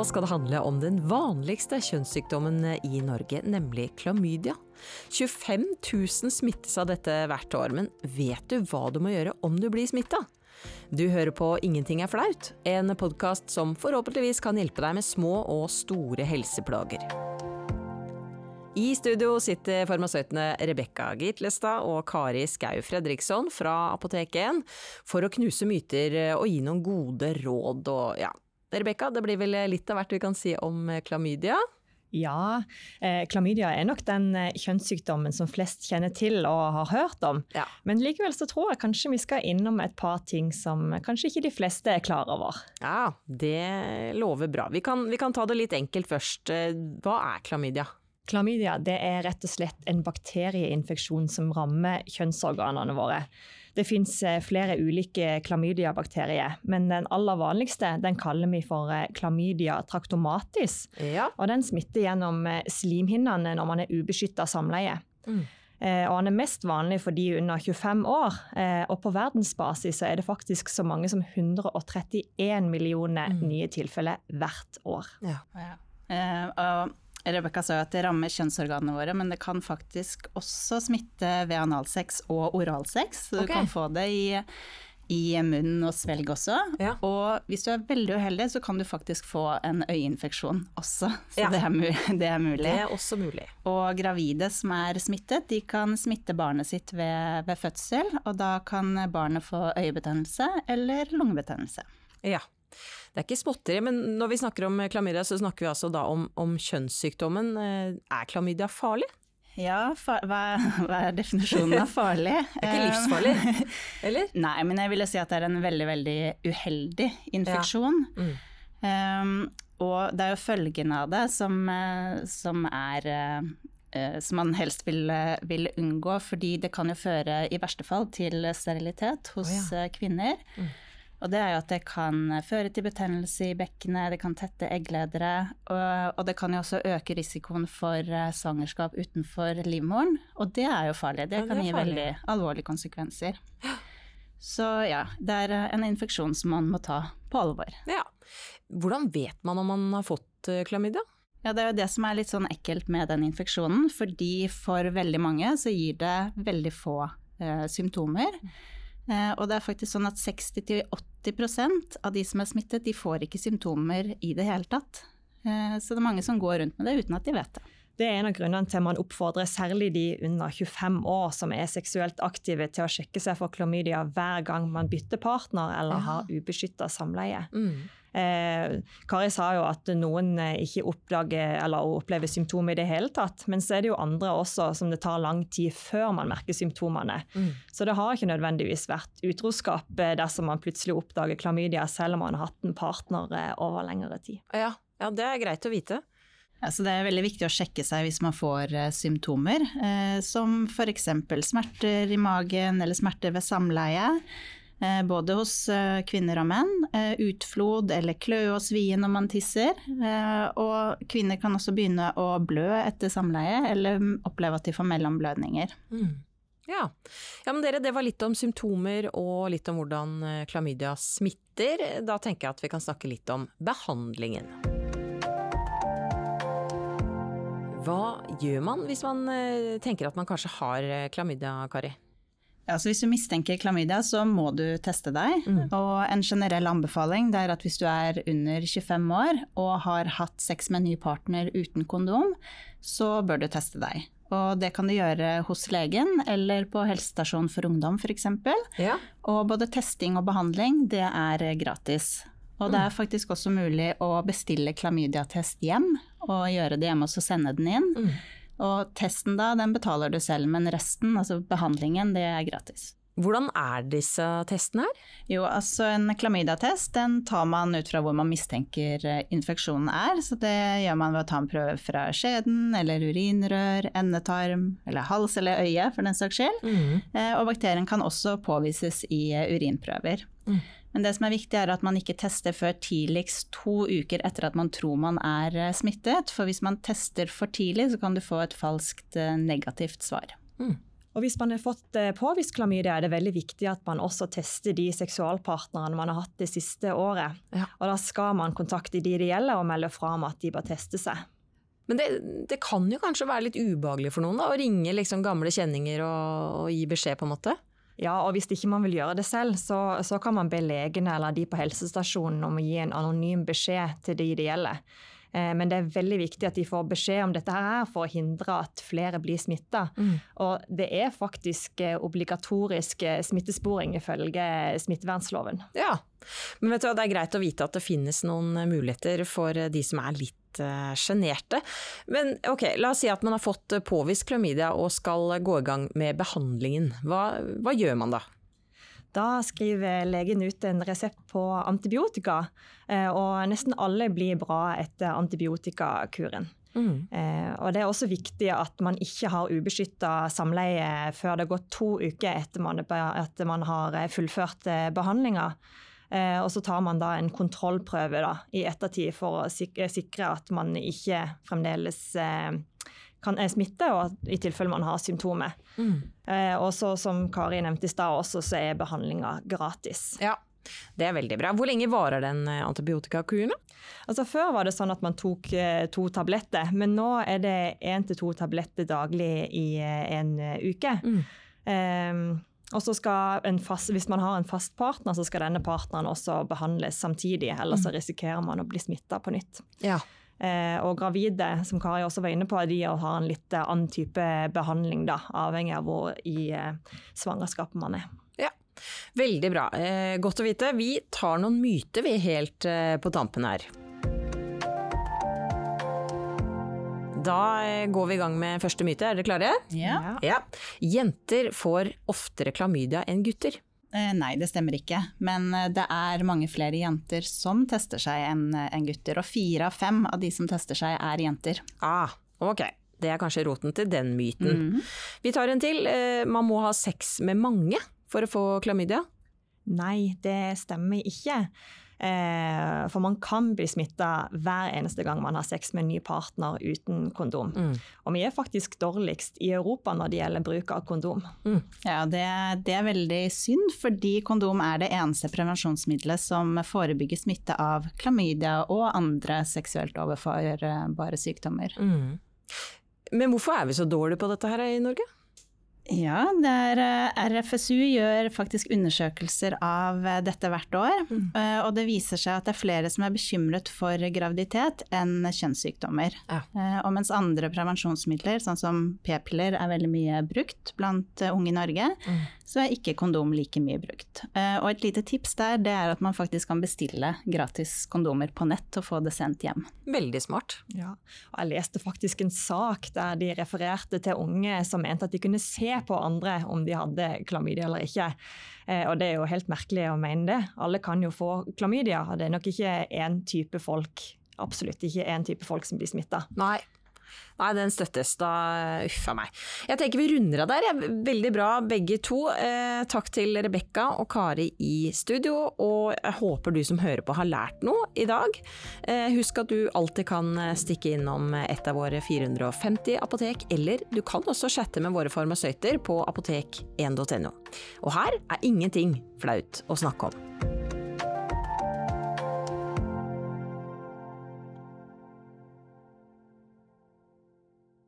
Nå skal det handle om den vanligste kjønnssykdommen i Norge, nemlig klamydia. 25 000 smittes av dette hvert år, men vet du hva du må gjøre om du blir smitta? Du hører på Ingenting er flaut, en podkast som forhåpentligvis kan hjelpe deg med små og store helseplager. I studio sitter farmasøytene Rebekka Gitlestad og Kari Skau Fredriksson fra Apotek 1 for å knuse myter og gi noen gode råd og ja. Rebekka, det blir vel litt av hvert vi kan si om klamydia? Ja, eh, klamydia er nok den eh, kjønnssykdommen som flest kjenner til og har hørt om. Ja. Men likevel så tror jeg kanskje vi skal innom et par ting som kanskje ikke de fleste er klar over. Ja, det lover bra. Vi kan, vi kan ta det litt enkelt først. Eh, hva er klamydia? Klamydia det er rett og slett en bakterieinfeksjon som rammer kjønnsorganene våre. Det fins flere ulike klamydiabakterier, men den aller vanligste den kaller vi for klamydia traktomatis. Ja. Og den smitter gjennom slimhinnene når man er ubeskytta samleie. Mm. Eh, Og han er mest vanlig for de under 25 år. Eh, Og på verdensbasis så er det faktisk så mange som 131 millioner nye tilfeller hvert år. ja. Ja. Uh, og Rebekka sa jo at det rammer kjønnsorganene våre, men det kan faktisk også smitte ved analsex og oralsex. Så okay. du kan få det i, i munnen og svelg også. Ja. Og hvis du er veldig uheldig, så kan du faktisk få en øyeinfeksjon også. Så Ja. det, er mu det er mulig. Det er også mulig. Og gravide som er smittet, de kan smitte barnet sitt ved, ved fødsel, og da kan barnet få øyebetennelse eller lungebetennelse. Ja. Det er ikke småtteri, men når vi snakker om klamydia, så snakker vi altså da om, om kjønnssykdommen. Eh, Er klamydia farlig? Ja, fa hva, hva er definisjonen av farlig? Det er ikke livsfarlig, eller? Nei, men jeg ville si at det er en veldig, veldig uheldig infeksjon. Mm. Um, og det er jo følgene av det som, eh, som er eh, eh, som man helst vil, eh, vil unngå, fordi det kan jo føre i verste fall til sterilitet hos oh, ja. eh, kvinner. Mm. Og det er jo at det kan føre til betennelse i bekkenet, det kan tette eggledere, og, og det kan jo også øke risikoen for eh, svangerskap utenfor livmoren. Og det er jo farlig, det Ja, det kan gi farlig. veldig alvorlige konsekvenser. Så ja, det er eh, en infeksjon som man må ta på alvor. Ja. Hvordan vet man om man har fått eh, klamydia? Ja, det er jo det som er litt sånn ekkelt med den infeksjonen, fordi for veldig mange så gir det veldig få eh, symptomer. Eh, og det er faktisk sånn at 60-80 av de som er smittet, de får ikke symptomer i det hele tatt. Eh, så det er mange som går rundt med det uten at de vet det. Det er en av grunnene til man oppfordrer særlig de under 25 år som er seksuelt aktive, til å sjekke seg for klamydia hver gang man bytter partner eller Ja. har ubeskytta samleie. Mm. Eh, Kari sa jo at noen eh, ikke oppdager eller opplever symptomer i det hele tatt, men så er det jo andre også som det tar lang tid før man merker symptomene. Mm. Så det har ikke nødvendigvis vært utroskap eh, dersom man plutselig oppdager klamydia selv om man har hatt en partner eh, over lengre tid. Ja. ja, det er greit å vite. Ja, så det er veldig viktig å sjekke seg hvis man får eh, symptomer, eh, som f.eks. smerter i magen eller smerter ved samleie. Eh, både hos eh, kvinner og menn. Eh, utflod eller kløe og svie når man tisser. Og kvinner kan også begynne å blø etter samleie, eller oppleve at de får mellomblødninger. Mm. Ja. ja, men dere, det var litt om symptomer og litt om hvordan klamydia smitter. Da tenker jeg at vi kan snakke litt om behandlingen. Hva gjør man hvis man tenker at man kanskje har klamydia, Kari? Ja, så Hvis du mistenker klamydia, så må du teste deg. Og en generell anbefaling er at hvis du er under 25 år og har hatt sex med en ny partner uten kondom, så bør du teste deg. Og det kan du gjøre hos legen eller på helsestasjon for ungdom f.eks. Ja. Og både testing og behandling, det er gratis. Og det er faktisk også mulig å bestille klamydiatest hjem, og gjøre det hjemme og så sende den inn. Mm. Og testen da, den betaler du selv, men resten, altså behandlingen, det er gratis. Hvordan er disse testene her? Jo, altså en klamydiatest den tar man ut fra hvor man mistenker eh, infeksjonen er. Så det gjør man ved å ta en prøve fra skjeden eller urinrør, endetarm eller hals eller øye for den saks skyld. Eh, Og bakterien kan også påvises i eh, urinprøver. Mm. Men det som er viktig er at man ikke tester før tidligst to uker etter at man tror man er eh, smittet. For hvis man tester for tidlig, så kan du få et falskt eh, negativt svar. Og hvis man har fått eh, påvist klamydia, er det veldig viktig at man også tester de seksualpartnerne man har hatt det siste året. Ja. Og da skal man kontakte de det gjelder og melde fra om at de bør teste seg. Men det, det kan jo kanskje være litt ubehagelig for noen da, å ringe liksom gamle kjenninger og, og gi beskjed, på en måte? Ja, og hvis ikke man vil gjøre det selv, så, så kan man be legene eller de på helsestasjonen om å gi en anonym beskjed til de det gjelder. Eh, Men det er veldig viktig at de får beskjed om dette her for å hindre at flere blir smitta. Mm. Og det er faktisk eh, obligatorisk eh, smittesporing ifølge smittevernloven. Ja. Men vet du hva, det er greit å vite at det finnes noen muligheter for de som er litt eh, sjenerte. Men ok, la oss si at man har fått påvist klamydia og skal gå i gang med behandlingen. Hva, hva gjør man da? Da skriver legen ut en resept på antibiotika, eh, og nesten alle blir bra etter antibiotikakuren. Mm. Eh, Og det er også viktig at man ikke har ubeskytta samleie før det har gått to uker etter man, etter man har eh, fullført behandlinga. Og så tar man da en kontrollprøve da, i ettertid for å sikre at man ikke fremdeles eh, kan er smitte, og at, i tilfelle man har symptomer. Mm. Eh, Og så som Kari nevnte i stad også, så er behandlinga gratis. Ja, det er veldig bra. Hvor lenge varer den eh, antibiotikakuren? Altså Før var det sånn at man tok eh, to tabletter, men nå er det én til to tabletter daglig i eh, en eh, uke. Mm. Ehm, og så skal en fast, Hvis man har en fast partner, så skal denne partneren også behandles samtidig. Ellers så risikerer man å bli smitta på nytt. Ja. Eh, og gravide, som Kari også var inne på, de har en litt eh, annen type behandling, da, avhengig av hvor i eh, svangerskapet man er. ja. Veldig bra. Godt å vite. Vi tar noen myter vi helt eh, på tampen her. Da eh, går vi i gang med første myte. Er dere klare? Ja. Ja. Jenter får oftere klamydia enn gutter. Eh, Nei, det stemmer ikke. Men eh, det er mange flere jenter som tester seg enn en gutter. Og fire av fem av de som tester seg, er jenter. Ah, ok. Det er kanskje roten til den myten. Mhm. Vi tar en til. Eh, Man må ha sex med mange for å få klamydia. Nei, det stemmer ikke. Eh, for man kan bli smitta hver eneste gang man har sex med en ny partner uten kondom. Mm. Og vi er faktisk dårligst i Europa når det gjelder bruk av kondom. Ja, det, det er veldig synd, fordi kondom er det eneste prevensjonsmiddelet som forebygger smitte av klamydia og andre seksuelt overførbare sykdommer. Mm. Men hvorfor er vi så dårlige på dette her i Norge? Ja, det er, eh, RFSU gjør faktisk undersøkelser av eh, dette hvert år. Mm. Og det viser seg at det er flere som er bekymret for graviditet enn kjønnssykdommer. Ja. Eh, Og mens andre prevensjonsmidler, sånn som p-piller, er veldig mye brukt blant eh, unge i Norge, Mm. så er ikke kondom like mye brukt. Eh, Og et lite tips der, det er at man faktisk kan bestille gratis kondomer på nett og få det sendt hjem. Veldig smart. Ja. Og jeg leste faktisk en sak der de refererte til unge som mente at de kunne se på andre om de hadde klamydia eller ikke. Eh, og det er jo helt merkelig å mene det. Alle kan jo få klamydia, og det er nok ikke én type folk absolutt ikke én type folk som blir smitta. Nei. Nei, den støttes. Da uff a meg. Jeg tenker vi runder av der. Veldig bra begge to. Eh, takk til Rebekka og Kari i studio, og jeg håper du som hører på har lært noe i dag. Eh, husk at du alltid kan stikke innom et av våre 450 apotek, eller du kan også chatte med våre farmasøyter på apotek1.no. Og her er ingenting flaut å snakke om.